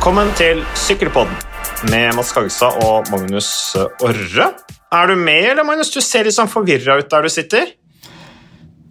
Velkommen til Sykkelpodden med Mats Kagestad og Magnus Orre. Er du med, eller Magnus? Du ser litt sånn forvirra ut der du sitter.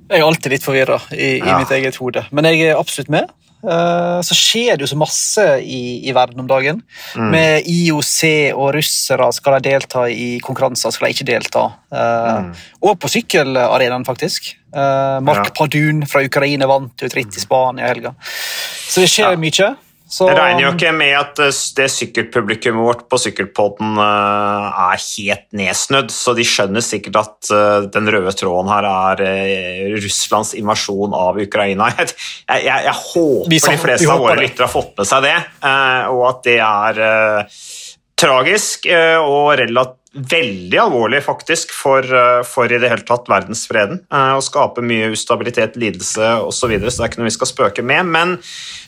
Jeg er alltid litt forvirra i, i mitt eget hode, men jeg er absolutt med. Eh, så skjer det jo så masse i, i verden om dagen. Mm. Med IOC og russere skal de delta i konkurranser, skal de ikke delta. Eh, Mm. Og på sykkelarenaen, faktisk. Eh, Mark Ja. Padun fra Ukraina vant et ritt i Spania i helga. Så det skjer Ja. mye. Så, Jeg regner jo ikke med at eh, det sykkelpublikummet vårt på Sykkelpodden eh, er helt nedsnødd, så de skjønner sikkert at eh, den røde tråden her er Russlands invasjon av Ukraina. Jeg, jeg, jeg, håper de fleste av våre lyttere har fått med seg det, og at det er tragisk og relativt Veldig alvorlig, faktisk, for, eh, for i det hele tatt verdensfreden. eh, Å skape mye ustabilitet, lidelse osv., så, videre, så det er ikke noe vi skal spøke med. Men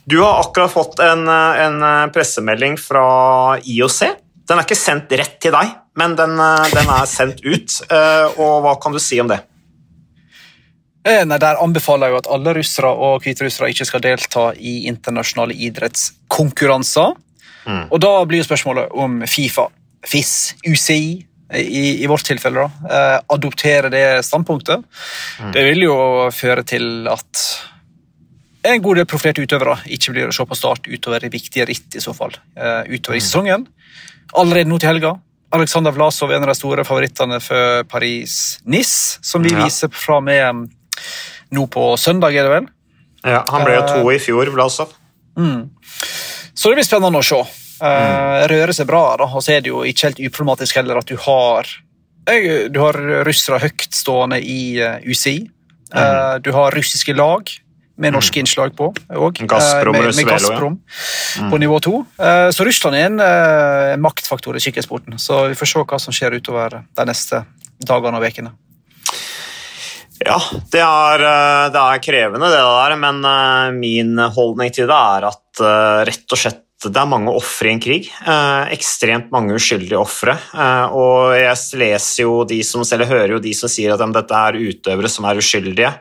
du har akkurat fått en, eh, en pressemelding fra IOC. Den er ikke sendt rett til deg, men den, den er sendt ut. Og hva kan du si om det? Nei, Der anbefaler jeg jo at alle russere og hviterussere ikke skal delta i internasjonale idrettskonkurranser. Mm. Og Da blir spørsmålet om Fifa, FIS, UCI i, i vårt tilfelle da, adoptere adopterer det standpunktet. Det vil jo føre til at en god del profilerte utøvere ikke blir å se på start utover i viktige ritt, i så fall. eh, utover i sesongen. Allerede nå til helga. Alexander Vlasov, en av de store favorittene for Paris-Nice, som vi Ja. viser fra med nå på søndag, er det vel? Ja, han ble jo to i fjor, Vlasov. Så det blir spennende å se. Uh, rører seg bra, da, og så er det jo ikke helt uproblematisk heller at du har du har russere høytstående i eh, UCI. Eh, du har russiske lag med norske innslag på òg. Gazprom, med, med Gazprom ja. På nivå to. Så Russland er en maktfaktor i sykkelsporten. Så vi får se hva som skjer utover de neste dagene og ukene. Ja, det er, det er krevende det der, men min holdning til det er at rett og slett det er mange ofre i en krig. Eh, ekstremt mange uskyldige ofre. Eh, og jeg leser jo de som, eller hører jo de som sier at dette er utøvere som er uskyldige.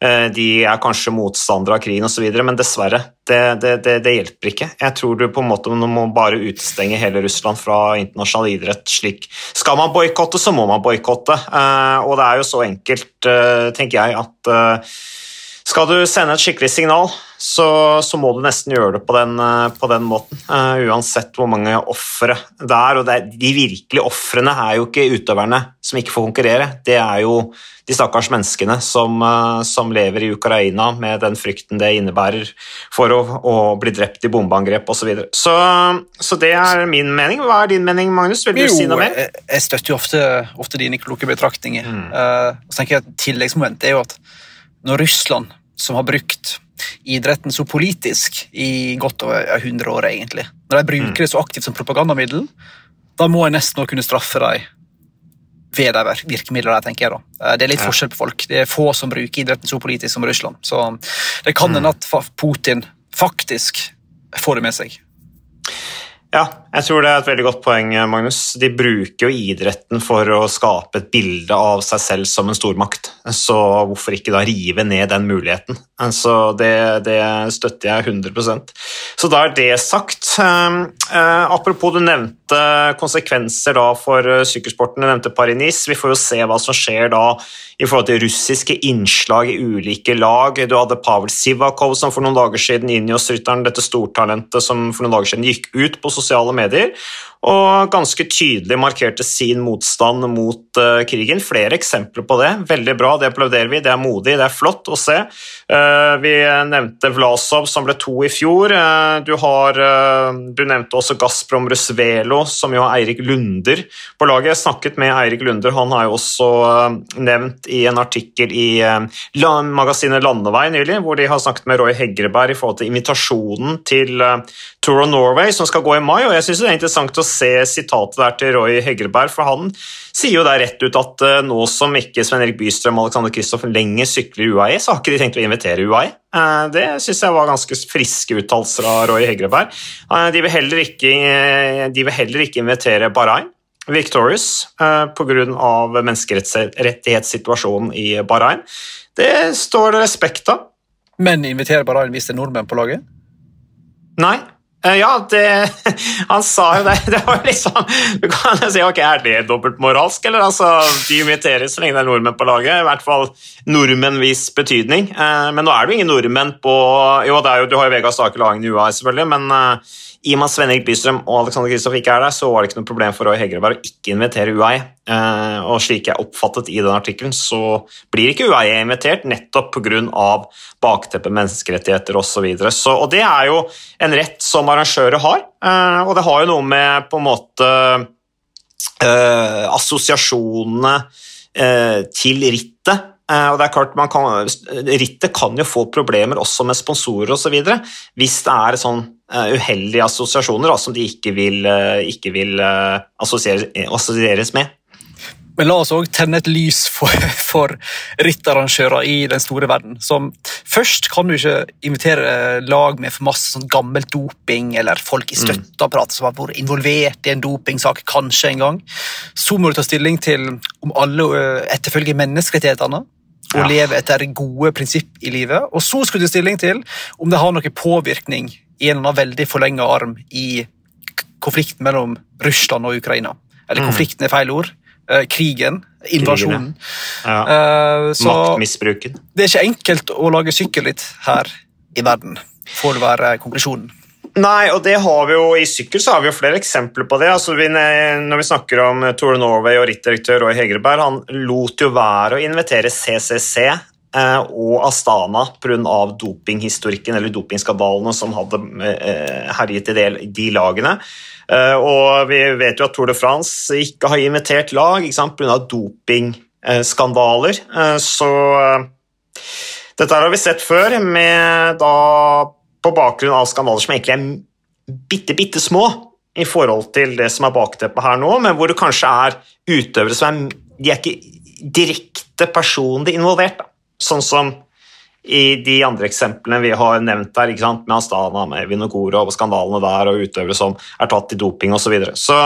Eh, de er kanskje motstandere av krigen osv., men dessverre, det, det, det, det hjelper ikke. Jeg tror du på en måte må bare utestenge hele Russland fra internasjonal idrett. slik. Skal man boikotte, så må man boikotte. Eh, og det er jo så enkelt, eh, tenker jeg, at eh, skal du sende et skikkelig signal, så, så må du nesten gjøre det på den, eh, på den måten. Uh, uansett hvor mange ofre det er. Og det er, de virkelige ofrene er jo ikke utøverne som ikke får konkurrere. Det er jo de stakkars menneskene som, uh, som lever i Ukraina med den frykten det innebærer for å, å bli drept i bombeangrep osv. Så, videre. så Så det er min mening. Hva er din mening, Magnus? Vil du si noe mer? jeg, jeg støtter jo ofte, ofte dine kloke betraktninger. Mm. Uh, så tenker jeg at Tilleggsmomentet Tilleggsmoment er jo at når Russland, som har brukt idretten så politisk i godt over 100 år, egentlig, når de bruker det så aktivt som propagandamiddel, da må jeg nesten også kunne straffe dem ved de vir- virkemidlene, tenker jeg da. Eh, Det er litt Ja. forskjell på folk. Det er få som bruker idretten så politisk som Russland. Så det kan hende at Putin faktisk får det med seg. Ja, jeg tror det er et veldig godt poeng, Magnus. De bruker jo idretten for å skape et bilde av seg selv som en stormakt. Så hvorfor ikke da rive ned den muligheten? Så det, det støtter jeg 100% Så da er det sagt. Um, eh, apropos, du nevnte konsekvenser da for eh, sykkelsporten. Du nevnte Paris-Nice. Vi får jo se hva som skjer da i forhold til russiske innslag i ulike lag. Du hadde Pavel Sivakov som for noen dager siden, Ineos-rytteren, dette stortalentet som for noen dager siden gikk ut på sosiale medier medier og ganske tydelig markerte sin motstand mot uh, krigen. Flere eksempler på det. Veldig bra, det applauderer vi. Det er modig, det er flott å se. Uh, vi nevnte Vlasov som ble to i fjor. Uh, du, har, du nevnte også Gazprom Rusvelo, som jo har Eirik Lunder på laget. Jeg snakket med Eirik Lunder, han har jo også nevnt i en artikkel i magasinet Landevei nylig, hvor de har snakket med Roy Hegreberg i forhold til invitasjonen til Tour of Norway som skal gå i mai, og jeg synes det er interessant å se sitatet der til Roy Hegreberg, for han sier jo der rett ut at eh, nå som ikke Sven Erik Bystrøm og Alexander Kristoff lenger sykler UAE, så har ikke de tenkt å invitere UAE. Eh, Det synes jeg var ganske friske uttalelser av Roy Hegreberg. Eh, De vil heller ikke, de vil heller ikke invitere Bahrain. Victorious pga. menneskerettighetssituasjonen i Bahrain. Det står det respekt av. Men inviterer Bahrain er nordmenn på laget? Nei, ja, det, han sa jo det. Det var liksom Du kan jo si ok, er det dobbeltmoralsk, eller? Altså, de imiterer så lenge det er nordmenn på laget. I hvert fall nordmenn viss betydning. Eh, men nå er det jo ingen nordmenn på Jo, det er jo, du har jo Vegard Stake Lagen i UiA, selvfølgelig, men uh, i og med at Sven Erik Bystrøm og Alexander Kristoff ikke er der, så var det ikke noe problem for Roy Hegreberg å ikke invitere UiA. Uh, og slik jeg oppfattet i den artikkelen, så blir ikke UAE invitert nettopp pga. bakteppet menneskerettigheter osv. Så videre. så, og det er jo en rett som arrangører har, uh, og det har jo noe med på en måte uh, assosiasjonene til rittet og det er klart, kan, Rittet kan jo få problemer også med sponsorer osv. hvis det er sånn Eh, uheldige assosiasjoner da, som de ikke vil, eh, ikke vil eh, assosieres med. Men la oss òg tenne et lys for, for rittarrangører i den store verden. Som først kan du ikke invitere lag med for masse sånn gammel doping, eller folk i mm. støtteapparatet som har vært involvert i en dopingsak kanskje en gang. Så må du ta stilling til om alle etterfølger menneskerettighetene og ja. leve etter gode prinsipp i livet. Og så skulle du stilling til om det har noen påvirkning i en eller annen veldig forlenga arm i konflikten mellom Russland og Ukraina. Eller mm. konflikten er feil ord. Uh, krigen, invasjonen. Ja. Uh, Maktmisbruken. Det er ikke enkelt å lage sykkelritt her i verden, får det være konklusjonen. Nei, og det har vi jo i sykkel så har vi jo flere eksempler på det. Altså, vi, når vi snakker om Tour de Norway og rittdirektør Roy Hegerberg, han lot jo være å invitere CCC Eh, og Astana pga. dopinghistorikken eller dopingskandalene som hadde eh, herjet i de lagene. Eh, og vi vet jo at Tour de France ikke har invitert lag pga. dopingskandaler. Så dette har vi sett før, med da på bakgrunn av skandaler som egentlig er bitte, bitte små i forhold til det som er bakteppet her nå, men hvor det kanskje er utøvere som er De er ikke direkte personlig involvert. da. Sånn som i de andre eksemplene vi har nevnt der, med Astana, med Vinogorov og skandalene der, og utøvere som er tatt i doping osv. Så, videre. så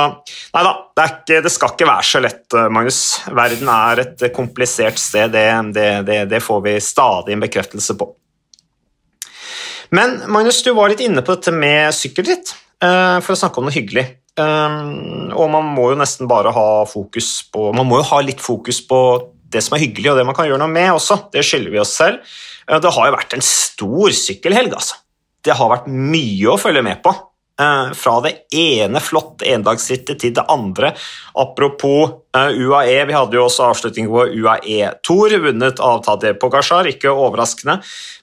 nei da, det, det, skal ikke være så lett, eh, Magnus. Verden er et komplisert sted, det, det, det får vi stadig en bekreftelse på. Men Magnus, du var litt inne på dette med sykkelritt, eh, for å snakke om noe hyggelig. Eh, og man må jo nesten bare ha fokus på Man må jo ha litt fokus på det som er hyggelig, og det man kan gjøre noe med også. Det skylder vi oss selv. Eh, det har jo vært en stor sykkelhelg, altså. Det har vært mye å følge med på. Eh, fra det ene flotte endagsrittet til det andre. Apropos eh, UAE, vi hadde jo også avslutning på UAE-tour, vunnet av Tadej Pogasjar, ikke overraskende.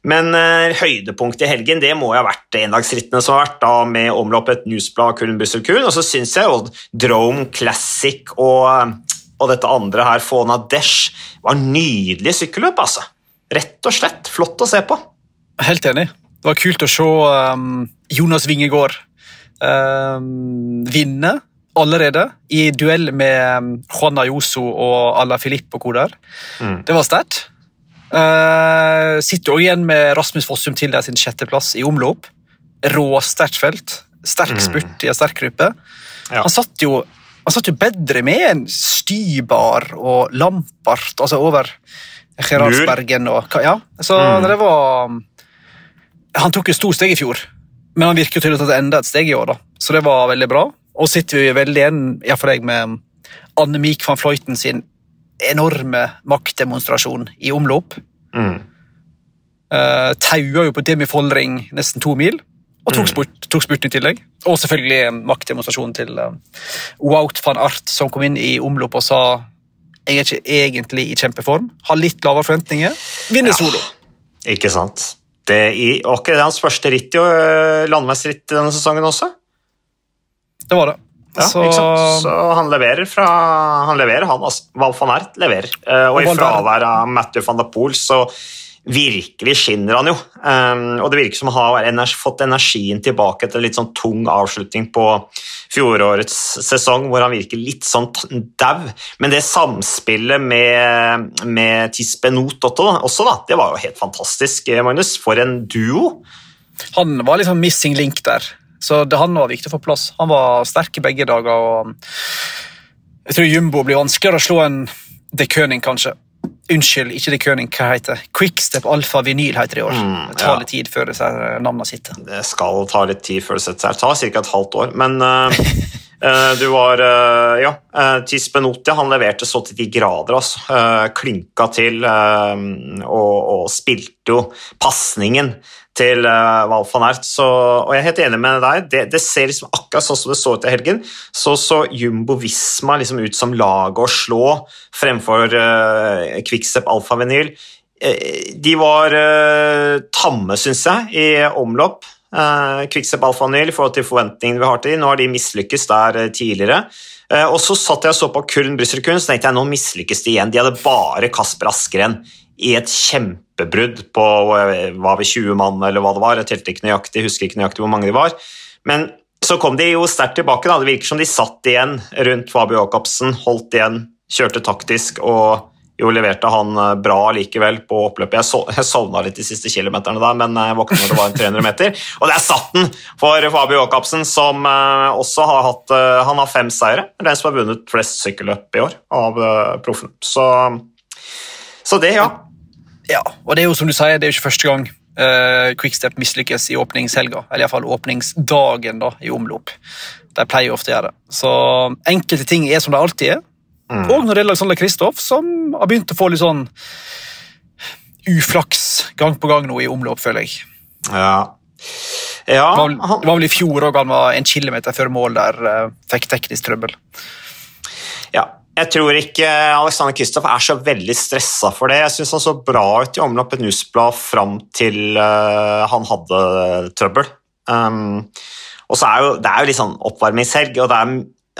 Men høydepunktet i helgen det må jo ha vært endagsrittene som har vært da med omloppet Newsblad Kullen Busselkun. Og så syns jeg jo Drome Classic og og dette andre her, Fona Desh, var nydelige sykkelløp, altså. Rett og slett flott å se på. Helt enig. Det var kult å se um, Jonas Wingegård um, vinne allerede i duell med um, Juan Ayoso og Ala Filippo Koder. Mm. Det var sterkt. Uh, sitter også igjen med Rasmus Fossum til sin sjetteplass i omlopp. Råsterkt felt. Sterk mm. spurt i en sterk gruppe. Ja. Han satt jo han satt jo bedre med en Stybar og Lampart, altså over Gerardsbergen og Ja, så mm. det var Han tok jo stort steg i fjor, men han virker jo til å ta enda et steg i år, da. Så det var veldig bra. Og sitter vi veldig igjen, iallfall jeg, med Anne Mik van Fløyten sin enorme maktdemonstrasjon i omløp. Mm. Uh, taua jo på Demi Follring nesten to mil. Og tok, mm. spurt, tok spurten i tillegg. Og selvfølgelig maktdemonstrasjonen til uh, Wout van Art, som kom inn i omlopp og sa jeg er ikke egentlig i kjempeform, har litt lavere forventninger, vinner solo. Ikke sant. Det er ikke det hans første ritt, jo, eh, landeveisritt denne sesongen også. Det var det. Ja, så... så, han leverer fra Han leverer, han altså. Val van Ert leverer. Og, og i fravær av Matthew van der Poel så virkelig skinner han jo. Um, og det virker som han har fått energien tilbake etter litt sånn tung avslutning på fjorårets sesong, hvor han virker litt sånn dau. Men det samspillet med, med Tispenot også, da, det var jo helt fantastisk, Magnus. For en duo. Han var liksom missing link der, så det han var viktig å få plass. Han var sterk i begge dager. og Jeg tror Jumbo blir vanskeligere å slå enn De Køning, kanskje Unnskyld, ikke det Køning, hva heter det? Quickstep Alfa Vinyl heter det i år. Mm, det tar ja. litt tid før disse her navnene sitter. Det skal ta litt tid før det setter seg. Det tar ca. et halvt år. Men uh, eh, du var uh, Ja, uh, Tis han leverte så til de grader. Altså. Eh, klinka til eh, og, og spilte jo pasningen til uh, Val van Ert. Så, og jeg er helt enig med deg. Det, det ser liksom akkurat sånn som det så ut i helgen. Så så Jumbo Visma liksom ut som laget å slå fremfor uh, Quickstep Alfa Vinyl. Uh, de var uh, tamme, syns jeg, i omlopp. Uh, Quickstep Alfa Vinyl i forhold til forventningene vi har til dem. Nå har de mislykkes der tidligere. Og så satt jeg og så på Kuln Brussel Kunst, tenkte jeg nå mislykkes de igjen. De hadde bare Kasper Askeren i et kjempebrudd på var vi 20 mann, eller hva det var. Jeg telte ikke nøyaktig, husker ikke nøyaktig hvor mange de var. Men så kom de jo sterkt tilbake. Da. Det virker som de satt igjen rundt Fabio Jacobsen, holdt igjen, kjørte taktisk og jo leverte han bra likevel på oppløpet. Jeg, so jeg sovna litt de siste kilometerne der, men jeg våkna når det var en 300 meter. Og der satt den for Fabio Jacobsen, som også har hatt Han har fem seire. Den som har vunnet flest sykkelløp i år av proffene. Så, så det, ja. Ja, og det er jo som du sier, det er jo ikke første gang uh, Quickstep mislykkes i åpningshelga. Eller iallfall åpningsdagen da, i omlop. De pleier ofte å gjøre det. Så enkelte ting er som de alltid er. Mm. Og når det gjelder Alexander Kristoff, som har begynt å få litt sånn uflaks gang på gang nå i omløp, føler jeg. Ja. ja var, det var vel i fjor òg han var en kilometer før mål der uh, fikk teknisk trøbbel. Ja, jeg tror ikke Alexander Kristoff er så veldig stressa for det. Jeg syns han så bra ut i omloppet Newsblad fram til uh, han hadde trøbbel. Um, og så er jo, Det er jo litt sånn oppvarmingshelg, og det er,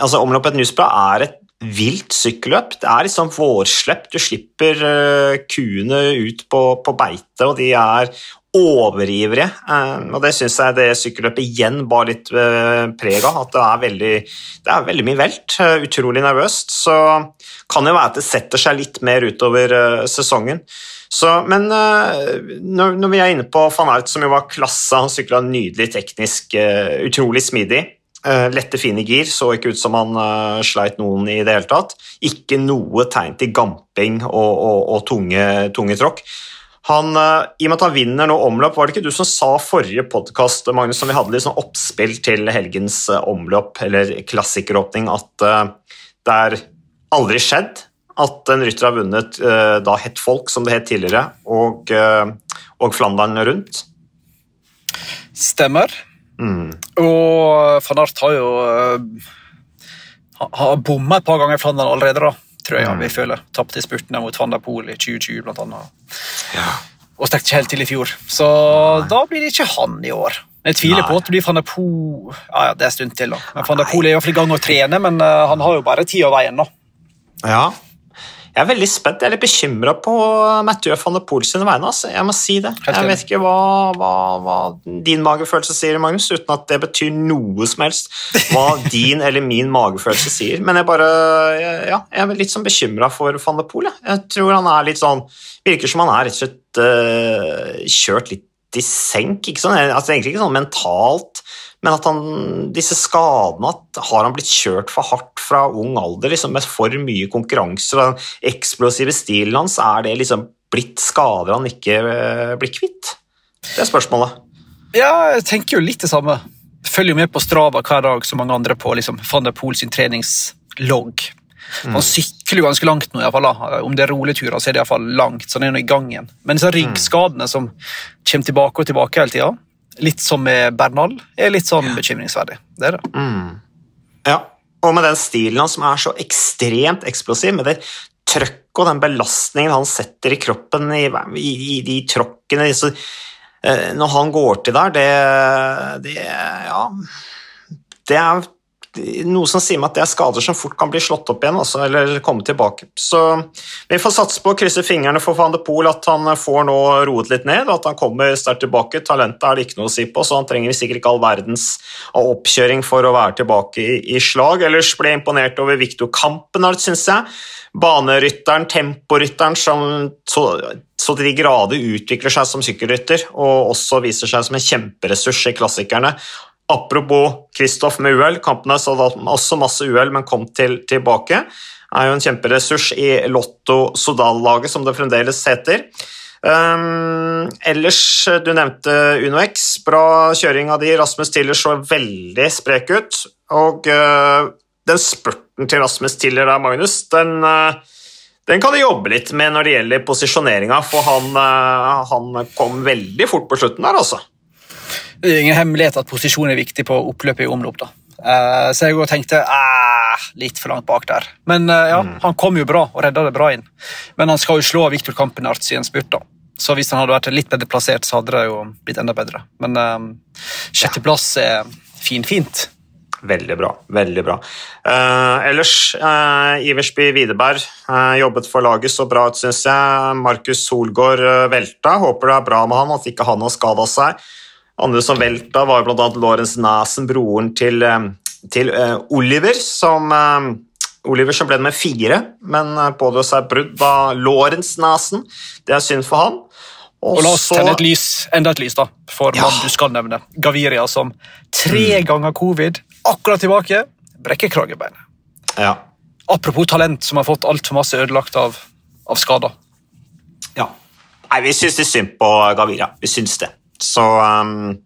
altså omloppet Newsblad er et vilt sykkelløp. Det er liksom vårslepp. Du slipper uh, kuene ut på, på, beite, og de er overivrige. Uh, og det syns jeg det sykkelløpet igjen bar litt uh, preg av. At det er veldig, det er veldig mye velt. utrolig nervøst. Så kan det være at det setter seg litt mer utover sesongen. Så, men når, når, vi er inne på van Aert, som jo var klasse, han sykla nydelig teknisk, utrolig smidig. Lette, fine gir. Så ikke ut som han uh, sleit noen i det hele tatt. Ikke noe tegn til gamping og, og, og tunge, tunge tråkk. Han, uh, I og med at han vinner nå omløp, var det ikke du som sa forrige podkast som vi hadde litt sånn oppspill til helgens omløp, eller klassikeråpning, at det er aldri skjedd at en rytter har vunnet da Het Folk, som det het tidligere, og, og Flandern rundt? Stemmer. Mm. Og van Art har jo har bomma et par ganger i Flandern allerede, da, tror jeg vi føler. føle. Tapte i spurtene mot Van der Poel i 2020, blant annet. Ja. Og stekte ikke helt til i fjor. Så Nei. da blir det ikke han i år. Jeg tviler Nei. på at det blir van der Poel ja, ja, det er en stund til. da. Men Van der Poel er i hvert fall i gang å trene, men uh, han har jo bare tid av veien. da. Ja, jeg er veldig spent. Jeg er litt bekymra på Mathieu van der Poel sine vegne. Altså. Jeg må si det. Jeg vet ikke hva, hva, hva, din magefølelse sier, Magnus, uten at det betyr noe som helst. Hva din eller min magefølelse sier. Men jeg bare ja, jeg er litt sånn bekymra for van der Poel. Jeg. jeg tror han er litt sånn Virker som han er rett og slett uh, kjørt litt i senk. Ikke sånn, altså, egentlig ikke sånn mentalt men at han, disse skadene Har han blitt kjørt for hardt fra ung alder liksom med for mye konkurranse? Den eksplosive stilen hans, er det liksom blitt skader han ikke uh, blir kvitt? Det er spørsmålet. Ja, jeg tenker jo litt det samme. Følger jo med på Strava hver dag som mange andre på liksom, van der Poel sin treningslogg. Mm. Han sykler jo ganske langt nå, i fall, da. om det er roligturer, så er det iallfall langt. så han er nå i igjen. Men disse ryggskadene som kommer tilbake og tilbake hele tida, litt som med Bernal, er litt sånn bekymringsverdig. Det er det. Mm. Ja, og med den stilen hans som er så ekstremt eksplosiv, med det trøkket og den belastningen han setter i kroppen i, i, i de tråkkene så, eh, Når han går til der, det, det Ja Det er noe som sier meg at det er skader som fort kan bli slått opp igjen, altså, eller komme tilbake. Så vi får satse på å krysse fingrene for van de Poel at han får nå roet litt ned, at han kommer sterkt tilbake. Talentet er det ikke noe å si på, så han trenger sikkert ikke all verdens oppkjøring for å være tilbake i, i slag. Ellers ble jeg imponert over Viktor Kampenart, syns jeg. Banerytteren, temporytteren, som så, så til de grader utvikler seg som sykkelrytter, og også viser seg som en kjemperessurs i klassikerne. Apropos Kristoff med uhell, Kampenes hadde også masse uhell, men kom til, tilbake. er jo en kjemperessurs i Lotto Sodal-laget, som det fremdeles heter. Um, ellers, du nevnte UnoX. Bra kjøring av de. Rasmus Tiller så veldig sprek ut. Og uh, den spurten til Rasmus Tiller der, Magnus, den, uh, den kan de jobbe litt med når det gjelder posisjoneringa, for han, uh, han, kom veldig fort på slutten der, altså. Det er ingen hemmelighet at posisjon er viktig på oppløpet i omlopp. da. så jeg tenkte litt for langt bak der. Men ja, mm. han kom jo bra og redda det bra inn. Men han skal jo slå Viktor Kampenarts i en spurt. da. Så hvis han hadde vært litt bedre plassert, så hadde det jo blitt enda bedre. Men um, sjetteplass er finfint. Veldig bra. veldig bra. Uh, ellers, uh, Iversby Widerberg uh, jobbet for laget så bra ut, syns jeg. Markus Solgaard velta. Håper det er bra med han, at ikke han har skada seg. Andre som velta, var bl.a. Lawrence Nasen, broren til, til Oliver, som Oliver som ble med fire, men pådro seg brudd av Lorentz nasen, Det er synd for han. Og, og La oss tenne et lys, enda et lys da, for ja. mann du skal nevne. Gaviria som tre mm. ganger covid, akkurat tilbake, brekker kragebeinet. Ja. Apropos talent som har fått altfor masse ødelagt av, av skader. Ja. Nei, vi syns det er synd på Gaviria. Vi syns det. Så um,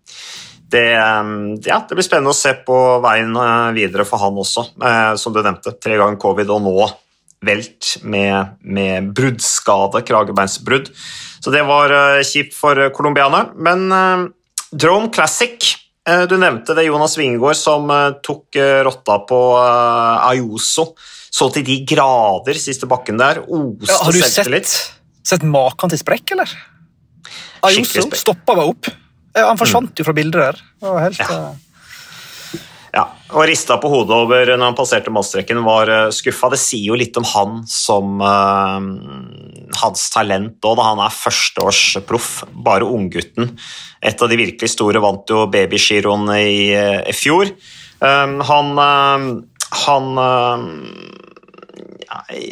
det, um, ja, det, blir spennende å se på veien uh, videre for han også, uh, som du nevnte. Tre ganger covid, og nå velt med, med bruddskade, kragebeinsbrudd. Så det var uh, kjipt for colombianeren. Men uh, Drone Classic Du nevnte det Jonas Wingegård som tok rotta på Ayoso. Så til de grader siste bakken der. Oste ja, har du sett, sett maken til sprekk, eller? Ayoso stoppa meg opp. Han forsvant mm. jo fra bildet der. Det var helt... Ja. Ja, og rista på hodet over når han passerte målstreken, var uh, skuffa. Det sier jo litt om han som uh, hans talent òg, da han er førsteårsproff. Bare unggutten. Et av de virkelig store vant jo babygiroen i, uh, i fjor. Um, han han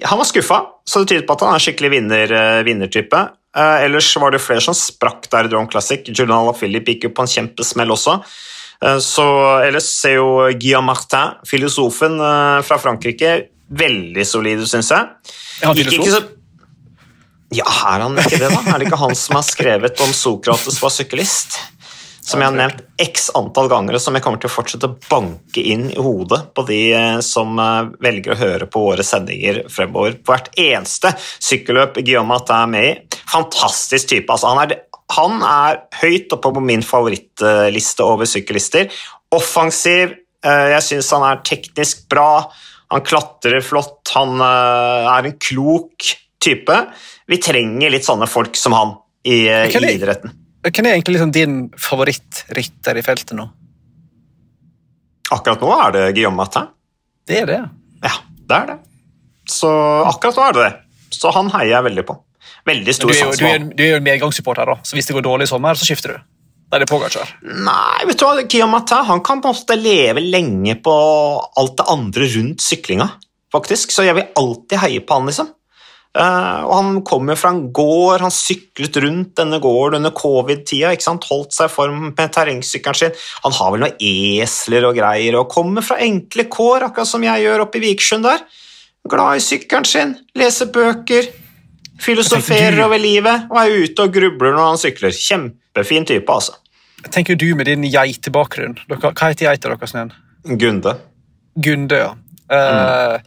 han var skuffa, så det tyder på at han er en skikkelig vinner, vinnertype. Ellers var det flere som sprakk der i Drone Classic. Julian Philip gikk jo på en kjempesmell også. Uh, så ellers ser jo Guillaume Martin, filosofen uh, fra Frankrike, veldig solid ut, syns jeg. Er han filosof? Så... Ja, er han ikke det, da? Er det ikke han som har skrevet om Sokrates var syklist? Som jeg har nevnt x antall ganger, og som jeg kommer til å fortsette å banke inn i hodet på de som velger å høre på våre sendinger fremover. På hvert eneste sykkelløp Guillaume Martin er med i. Fantastisk type. altså Han er han er høyt oppe på min favorittliste over syklister. Offensiv. Eh, jeg syns han er teknisk bra. Han klatrer flott. Han eh, er en klok type. Vi trenger litt sånne folk som han i, eh, i idretten. Hvem er egentlig liksom din favorittrytter i feltet nå? Akkurat nå er det Guillaume Matin. Det er det? Ja, det er det. Så akkurat nå er det det. Så han heier jeg veldig på. Veldig stor sats på. Du er jo en medgangssupporter, da, så hvis det går dårlig i sommer, så skifter du? Da er det Pogacar? Nei, vet du hva, Kiyomata han kan på en måte leve lenge på alt det andre rundt syklinga, faktisk. Så jeg vil alltid heie på han, liksom. Uh, og Han kom jo fra en gård, han syklet rundt denne gården under covid-tida. Holdt seg i form med terrengsykkelen sin. Han har vel noen esler og greier og kommer fra enkle kår, akkurat som jeg gjør oppe i Vikersund der. Glad i sykkelen sin, leser bøker, Filosoferer over livet og er ute og grubler når han sykler. Kjempefin type, altså. Tenker du med din geitebakgrunn Hva heter geita deres igjen? Gunde. Gunde, ja. Mm. Eh,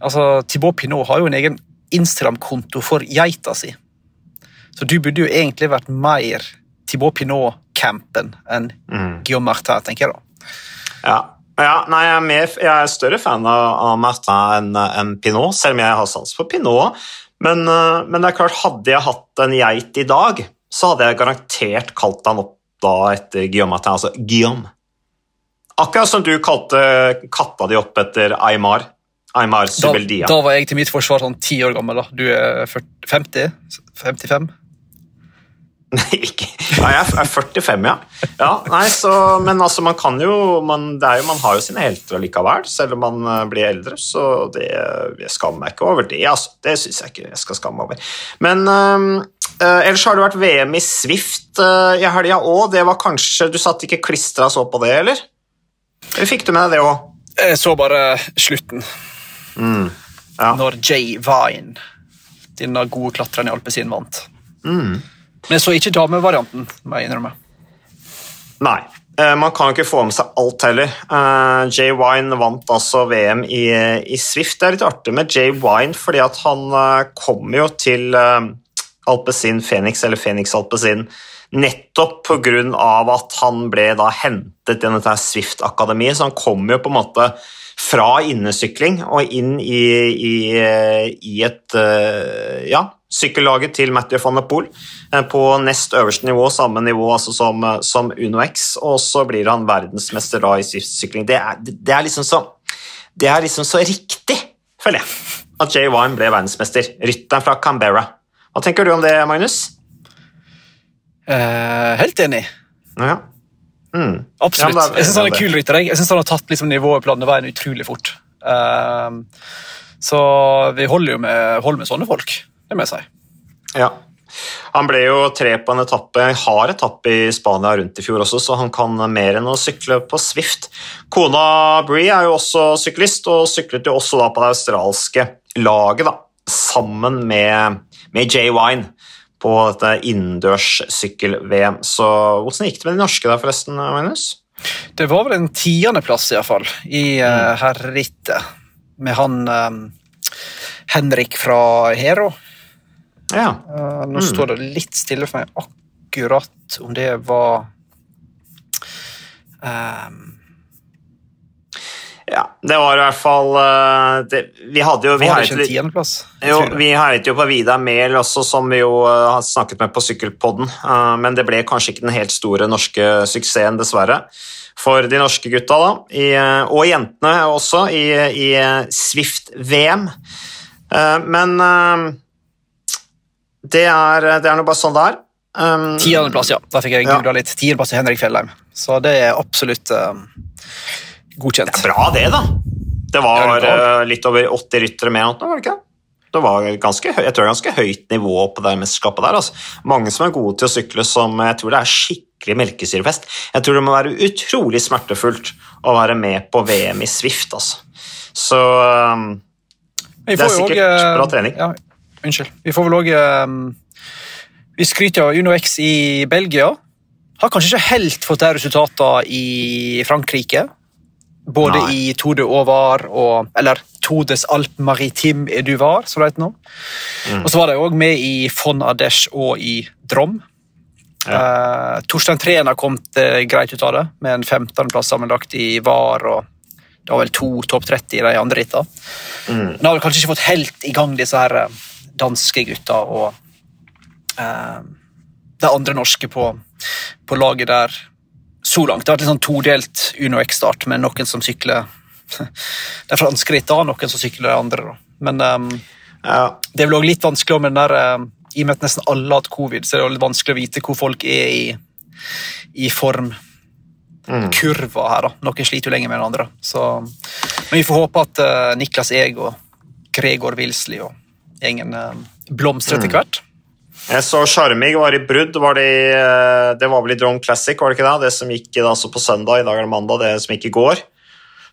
altså, Thibaut Pinot har jo en egen Instagram-konto for geita si. Så du burde jo egentlig vært mer Thibaut Pinot-campen enn mm. Guillaume Martin, tenker jeg da. Ja, ja, nei, jeg er, mer, jeg er, større fan av Martin enn en Pinot, selv om jeg har sans for Pinot. Men, eh, men, det er klart, hadde jeg hatt en geit i dag, så hadde jeg garantert kalt han opp da etter Guillaume Martin, altså Guillaume. Akkurat som du kalte katta di opp etter Aymar. Aymar Subeldia. Da, da, var jeg til mitt forsvar sånn ti år gammel. da. Du er 40, 50? 55? Nei, ikke Nei, jeg er 45, ja. ja nei, så, men altså, man kan jo man, jo man, har jo sine helter likevel, selv om man eh, blir eldre. Så det, jeg skammer meg ikke over det. Altså. Det syns jeg ikke jeg skal skamme over. Men øh, ellers har det vært VM i Swift øh, i helga òg. Det var kanskje Du satt ikke klistra så på det, eller? Eller fikk du med deg det òg? Jeg så bare slutten. Mm. Ja. når Jay Vine, denne gode klatreren i Alpesin vant. Mm. Men jeg så ikke damevarianten, må jeg. Nei. eh, Man kan jo ikke få med seg alt heller. Eh, Jay Wine vant altså VM i, i Swift. Det er litt artig med Jay Wine, fordi at han eh, kom jo til Alpezin Phoenix, eller Phoenix Alpezin, nettopp pga. at han ble da hentet i dette Swift-akademiet, så han kom jo på en måte fra innesykling og inn i, i, i et ja, sykkellaget til Mathieu van der Poel eh, på nest øverste nivå, samme nivå altså som, som Uno X, og så blir han verdensmester da i Swift-sykling. Det, er- det, er liksom så, det er liksom så riktig, føler jeg, at Jay Wine ble verdensmester. Rytteren fra Canberra. Hva tenker du om det, Magnus? Eh, helt enig. Ja. Mm. Absolutt. Ja, er- jeg syns han er kul rytter. Jeg, jeg synes han har tatt liksom, nivået på landeveien utrolig fort. Eh, så vi holder jo med, holder med sånne folk, det jeg si. Ja. Han ble jo tre på en etappe, hard etappe i Spania rundt i fjor også, så han kan mer enn å sykle på Swift. Kona Bree er jo også syklist, og syklet jo også da på det australske laget, da, sammen med, med Jay Wine på dette innendørssykkel-VM. Så hvordan gikk det med de norske der, forresten, Magnus? Det var vel en tiendeplass i, hvert fall, i uh, herrerittet, med han um, Henrik fra Hero. Ja. Uh, nå står det litt stille for meg akkurat om det var um, ja. Det var i hvert fall eh, det, Vi hadde jo vi Var det heiet ikke en tiendeplass? Jo, vi heiet jo på Vidar Mehl også, som vi jo eh, har snakket med på Sykkelpodden, men det ble kanskje ikke den helt store norske suksessen, dessverre. For de norske gutta, da, i, og jentene også, i, i Swift-VM. Men det er, det er noe bare sånn det er. Um, Tiendeplass, ja. Da fikk jeg Ja. googla litt. Tiendeplass til Henrik Fjellheim. Så det er absolutt eh, godkjent. Det er bra, det, da. Det var var- eh, litt over 80 ryttere med, nå, var det ikke? Det var ganske, jeg tror det er ganske høyt nivå på det mesterskapet der. Altså. Mange som er gode til å sykle som jeg tror det er skikkelig melkesyrefest. Jeg tror det må være utrolig smertefullt å være med på VM i Swift, altså. Så um, Det er sikkert også, eh, bra trening. Ja, unnskyld. Vi får vel òg Vi skryter av Uno X i Belgia. Har kanskje ikke helt fått de resultatene i Frankrike. Både Nei. i Tode de og Eller Todes Alp Maritim Eduvar, som det heter nå. Mm. Og så var de òg med i Fon Adesh og i Drom. Eh, Torstein Treen har kommet uh, greit ut av det, med en 15.-plass sammenlagt i VAR. og Det var vel to topp 30 i de andre rittene. mm, Men har vel kanskje ikke fått helt i gang disse her eh, danske gutta og eh, de andre norske på, på laget der så langt. Det har vært litt sånn todelt Uno X-start, med noen som sykler de franske rittene, noen som sykler de andre. Da. Men um, ja. det vel også litt vanskelig med den der eh, I og med at nesten alle har hatt covid, så er det litt vanskelig å vite hvor folk er i, i formkurva Mm. her. da. Noen sliter jo lenger med den andre. Så, men vi får håpe at uh, Niklas Eg og Gregor Wilsley og gjengen eh, blomstrer etter hvert. Jeg så Charmig var i brudd. Var det, eh, det var vel i Drone Classic, var det ikke det? Det som gikk altså på søndag, i dag er det mandag, det som gikk i går.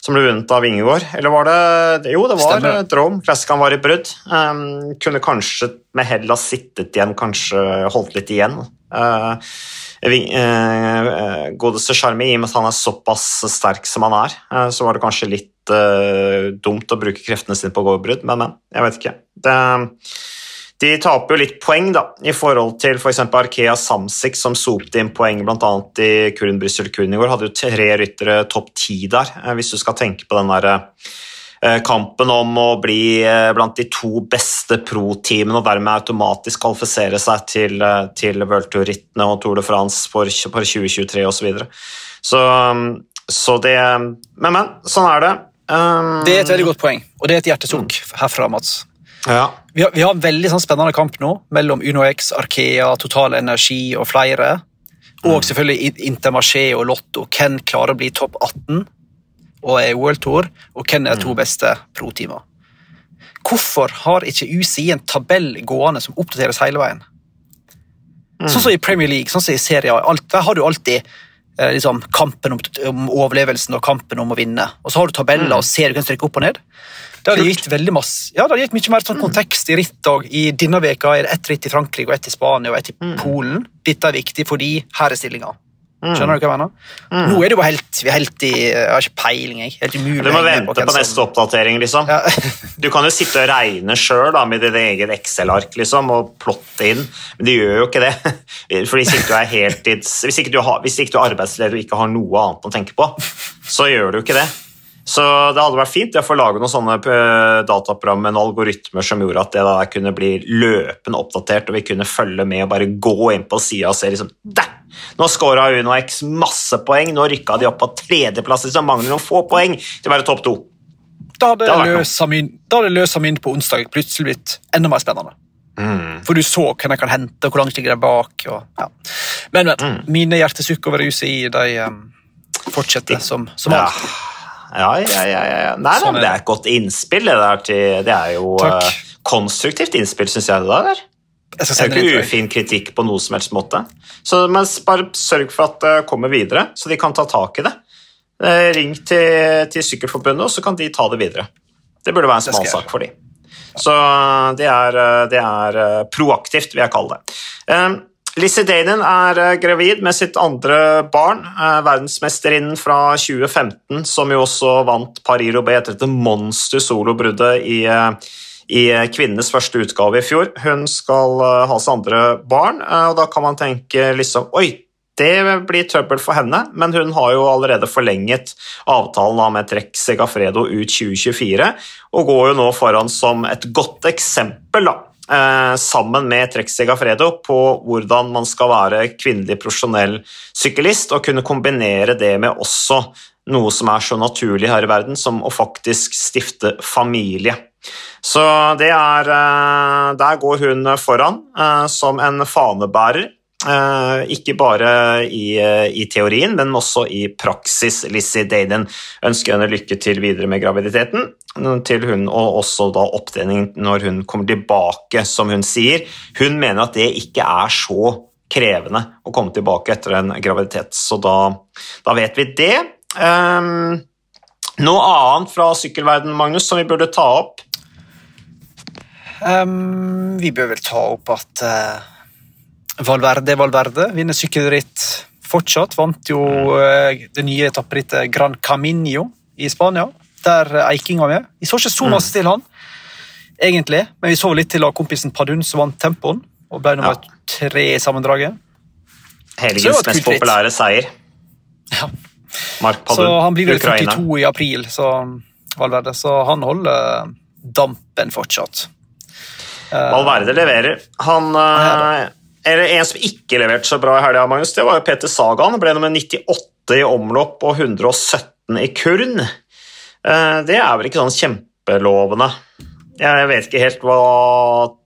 Som ble vunnet av Ingegård. Eller var det Jo, det var Stemmer. Drone Classic han var i brudd. Um, kunne kanskje med hell ha sittet igjen, kanskje holdt litt igjen. Uh, eh, eh, godeste Charmig, i og med at han er såpass sterk som han er, uh, så var det kanskje litt eh, dumt å bruke kreftene sine på å gå i brudd, men, men. Jeg vet ikke. Det de taper jo litt poeng da, i forhold til f.eks. For Arkea Samsic, som sopte inn poeng bl.a. i Kurin Brussel går. Hadde jo tre ryttere topp ti der, eh, hvis du skal tenke på den der eh, kampen om å bli eh, blant de to beste pro-teamene og dermed automatisk kvalifisere seg til, eh, til World Tour-rittene og Tour de France for, for 2023 osv. Så, så så det Men, men. Sånn er det. Um, Det er et veldig godt poeng, og det er et hjertesukk herfra, Mats. Ja. Vi har, vi har en veldig sånn spennende kamp nå mellom UnoX, Arkea, Total Energi og flere. Og selvfølgelig I- Intermarché og Lotto. Hvem klarer å bli topp 18 og er i World Tour, og hvem er de to beste pro-teamene? Hvorfor har ikke UCI en tabell gående som oppdateres hele veien? Sånn som i Premier League, sånn som i Serie A. Der har du alltid liksom, kampen om, om, overlevelsen og kampen om å vinne. Og så har du tabeller mm. og ser du kan strekke opp og ned. Det hadde gitt veldig masse, ja, det hadde gitt mye mer sånn mm. kontekst i ritt. Og I denne veka er det ett ritt i Frankrike og ett i Spania og ett i mm. Polen. Dette er viktig fordi her er stillinga. Mm. Skjønner du hva jeg mener? Mm. Nå er det jo helt, vi er helt i Jeg har ikke peiling. jeg. Helt umulig. Du må vente på, på neste oppdatering, liksom. Ja. du kan jo sitte og regne sjøl med ditt eget Excel-ark liksom, og plotte inn, men du gjør jo ikke det. For hvis ikke du er heltids... Hvis ikke du, har, hvis ikke du er arbeidsleder og ikke har noe annet å tenke på, så gjør du ikke det. Så det hadde vært fint å få lage noen sånne eh, dataprogram med algoritmer som gjorde at det da kunne bli løpende oppdatert, og vi kunne følge med og bare gå inn på sida og se liksom Der! Nå scora Uno X masse poeng, nå rykka de opp på tredjeplass, liksom mangler noen få poeng til å være topp to. Da hadde løsa min på onsdag plutselig blitt enda mer spennende. Mm. For du så hvem jeg kan hente, og hvor langt ligger de bak. Og, ja. Men, men mm. mine hjertesukk over UCI de um, fortsetter som, som alltid. Ja, ja, ja. ja. Nei, sånn det er et godt innspill. Det, til, det er jo uh, konstruktivt innspill, syns jeg. det der. Det er ikke ufin kritikk på noe som helst måte. Så men Bare sørg for at det kommer videre, så de kan ta tak i det. Eh, ring til, til Sykkelforbundet, og så kan de ta det videre. Det burde være en smalsak for dem. Så det er, eh, det er, proaktivt, vil jeg kalle det. Lizzie Danen er eh, gravid med sitt andre barn, eh, verdensmesterinnen fra 2015, som jo også vant Paris-Roubais etter dette monster solobruddet i, eh, i kvinnenes første utgave i fjor. Hun skal ha sitt andre barn, og da kan man tenke liksom Oi, det blir trøbbel for henne, men hun har jo allerede forlenget avtalen med Trek Segafredo ut 2024, og går jo nå foran som et godt eksempel da, sammen med Trexi Gafredo på hvordan man skal være kvinnelig profesjonell syklist, og kunne kombinere det med også noe som er så naturlig her i verden som å faktisk stifte familie. Så er eh, Der går hun foran eh, som en fanebærer. Eh, ikke bare i, i, teorien, men også i praksis. Lizzie Daden ønsker henne lykke til videre med graviditeten til hun, og også da opptrening når hun kommer tilbake, som hun sier. Hun mener at det ikke er så krevende å komme tilbake etter en graviditet, så da, da vet vi det. Um, noe annet fra sykkelverdenen, Magnus, som vi burde ta opp? Um, vi bør vel ta opp at uh, Valverde Valverde vinner sykkelritt fortsatt. Vant jo uh, det nye etapperittet Gran Camino i Spania der Eiking var med. Vi så ikke så masse mm. til han, egentlig, men vi så litt til kompisen Padun som vant tempoen og ble nummer ja. tre i sammendraget. Helgens mest populære seier. Ja. Mark Padun, så han blir vel 42 i april, så, Valverde, så han holder dampen fortsatt. Valverde leverer. Han eller En som ikke leverte så bra i helga, Magnus, det var jo Peter Sagan. Ble nummer 98 i omlopp og 117 i kurn. Eh, det er vel ikke sånn kjempelovende. Jeg vet ikke helt hva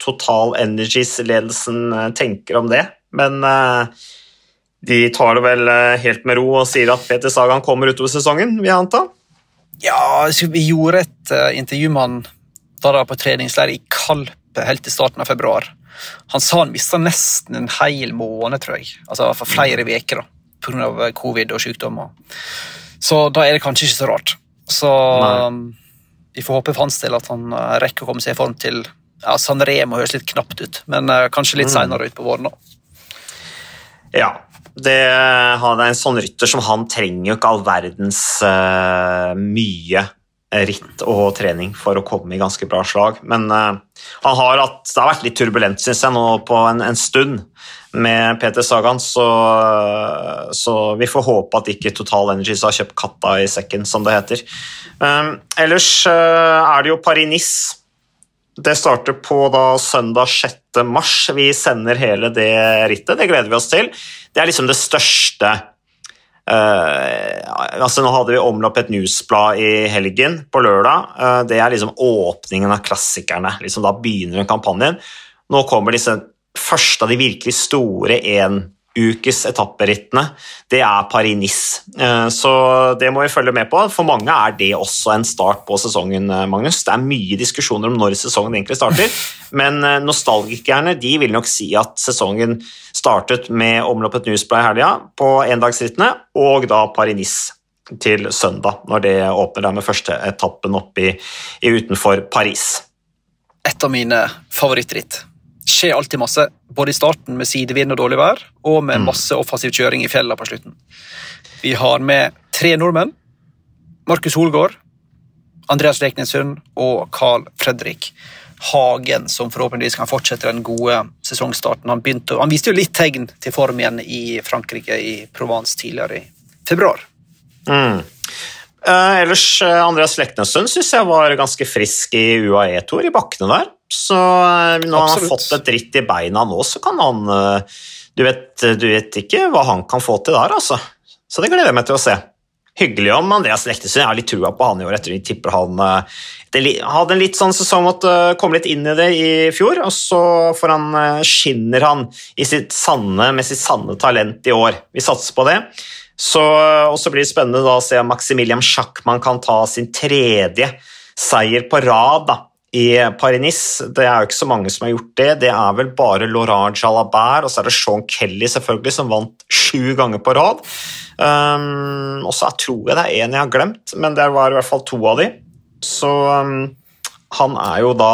Total Energies-ledelsen eh, tenker om det, men eh, de tar det vel helt med ro og sier at Peter Sagan kommer utover sesongen, vil jeg anta? Ja, vi gjorde et intervju med han da på treningsleir i Kalp helt til starten av februar. Han sa han mista nesten en hel måned, tror jeg. Altså for flere uker pga. covid og sykdommer. Så da er det kanskje ikke så rart. Så um, vi får håpe for hans del at han uh, rekker å komme seg i form til ja, San Remo høres litt knapt ut, men uh, kanskje litt mm. seinere utpå våren. da. Ja, det, han er en sånn rytter som han trenger jo ikke all verdens uh, mye ritt og trening for å komme i ganske bra slag. Men uh, han har hatt, det har vært litt turbulent, syns jeg, nå på en, en stund med Peter Sagan, så, så, vi får håpe at ikke Total Energies har kjøpt katta i sekken, som det heter. Um, ellers uh, er det jo Paris-Nice. Det starter på da søndag 6. mars. Vi sender hele det rittet. Det gleder vi oss til. Det er liksom det største Uh, altså Nå hadde vi omlopp et newsblad i helgen, på lørdag. Uh, det er liksom åpningen av klassikerne. Liksom da begynner kampanjen. Nå kommer disse første av de virkelig store én ukes etapperittene, det er Paris-Nice. Eh, så det må vi følge med på. For mange er det også en start på sesongen, eh, Magnus. Det er mye diskusjoner om når sesongen egentlig starter, men eh, nostalgikerne de vil nok si at sesongen startet med omloppet Newsplay i helga på endagsrittene, og da Paris-Nice til søndag, når det åpner der med første etappen opp i, i utenfor Paris. Et av mine favorittritt skjer alltid masse, både i starten med sidevind og dårlig vær, og med Mm. masse offensiv kjøring i fjellene på slutten. Vi har med tre nordmenn. Markus Holgaard, Andreas Leknessund og Carl Fredrik Hagen, som forhåpentligvis kan fortsette den gode sesongstarten. Han, begynte, han viste jo litt tegn til form igjen i Frankrike, i Provence, tidligere i februar. Mm. Eh, ellers, eh, Andreas Leknessund syns jeg var ganske frisk i UAE-toer i bakkene der. Så når når han har fått et ritt i beina nå, så kan han eh, du vet, du vet ikke hva han kan få til der, altså. Så det gleder jeg meg til å se. Hyggelig om Andreas Lektesund Jeg har litt trua på han i år. etter Jeg tipper han eh, det hadde en litt sånn sesong måtte komme litt inn i det i fjor, og så får han, eh, skinner han i sitt sanne, med sitt sanne talent i år. Vi satser på det. Så, og så blir det spennende da å se om Maximilian Schackmann kan ta sin tredje seier på rad da, i Paris-Nice. Det er jo ikke så mange som har gjort det. Det er vel bare Laurent Jalabert og så er det Sean Kelly selvfølgelig som vant sju ganger på rad. Um, og så tror jeg det er en jeg har glemt, men det var i hvert fall to av de. Så um, han er jo da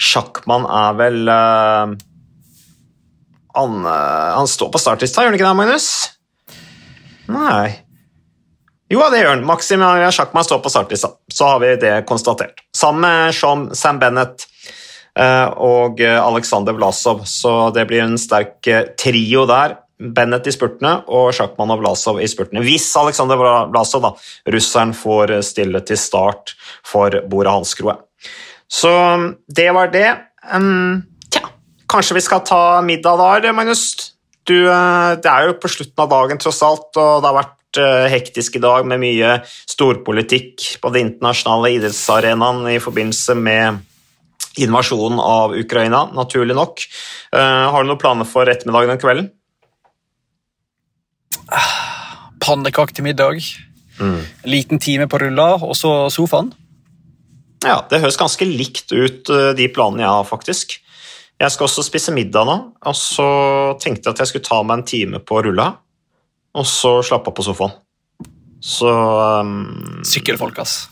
Sjakkmann er vel uh, han, uh, han står på startlista, gjør han ikke det, Magnus? Nei Jo, det gjør han. Maximilian Sjakman står på startlista. Så har vi det konstatert. Sammen Sean, Sam Bennett eh, og eh, Aleksandr Vlasov. Så det blir en sterk eh, trio der. Bennett i spurtene og Sjakman og Vlasov i spurtene. Hvis Aleksandr Vlasov, da, russeren, får stille til start for Bora Hanskroe. Så det var det. Um, tja, kanskje vi skal ta middag da, Magnus? Du, det er jo på slutten av dagen, tross alt, og det har vært hektisk i dag med mye storpolitikk på den internasjonale idrettsarenaen i forbindelse med invasjonen av Ukraina, naturlig nok. Eh, har du noen planer for ettermiddagen og kvelden? Pannekake til middag, Mm. en liten time på rulla, og så sofaen. Ja, det høres ganske likt ut, eh, de planene jeg har, faktisk. Jeg skal også spise middag nå, og så tenkte jeg at jeg skulle ta meg en time på rulla, og så slappa på sofaen. Så um, Sykkelfolk, ass.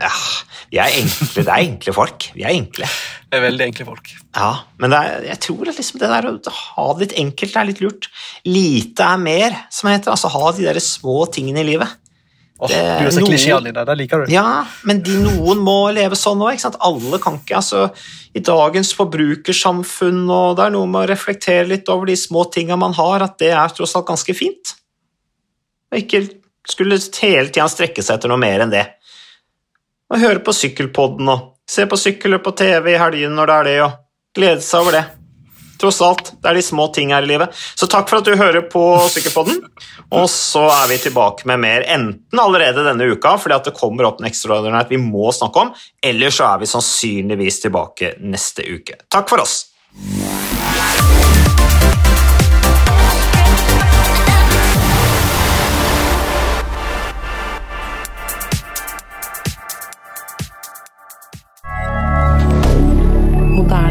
Ja, vi er enkle. Det er enkle folk. Vi er enkle. Det er veldig enkle folk. Ja, men det er, jeg tror at liksom det der å ha det litt enkelt er litt lurt. Lite er mer, som det heter. Altså ha de der små tingene i livet. Oh, Det du er så klisjéanlig der, det liker du. Ja, men de, noen må leve sånn òg. Alle kan ikke altså, I dagens forbrukersamfunn og det er noe med å reflektere litt over de små tinga man har, at det er tross alt ganske fint. Og ikke skulle hele tida strekke seg etter noe mer enn det. Og høre på Sykkelpodden og se på sykkelløp på TV i helgen når det er det, og glede seg over det. Tross alt, det er de små ting her i livet. Så takk for at du hører på Sykkelpodden. Og så er vi tilbake med mer enten allerede denne uka, fordi at det kommer opp en ekstraordinært vi må snakke om, eller så er vi sannsynligvis tilbake neste uke. Takk for oss.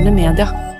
Moderne media.